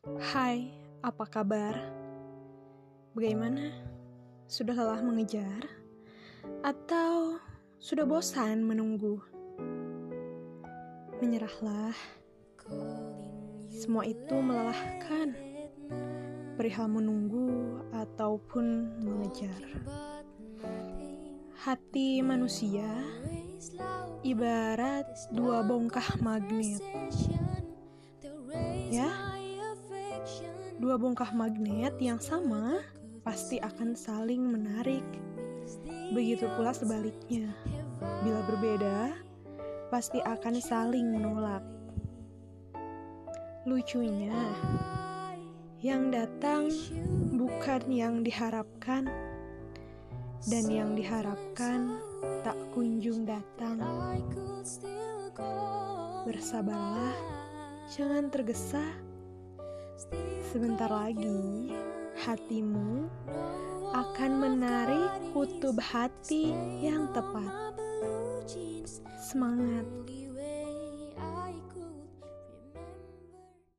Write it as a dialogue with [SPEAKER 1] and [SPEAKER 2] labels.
[SPEAKER 1] Hai, apa kabar? Bagaimana? Sudah lelah mengejar? Atau sudah bosan menunggu? Menyerahlah. Semua itu melelahkan. Perihal menunggu ataupun mengejar. Hati manusia ibarat dua bongkah magnet. Ya, dua bongkah magnet yang sama pasti akan saling menarik. Begitu pula sebaliknya, bila berbeda, pasti akan saling menolak. Lucunya, yang datang bukan yang diharapkan, dan yang diharapkan tak kunjung datang. Bersabarlah, jangan tergesa. Sebentar lagi, hatimu akan menarik kutub hati yang tepat. Semangat!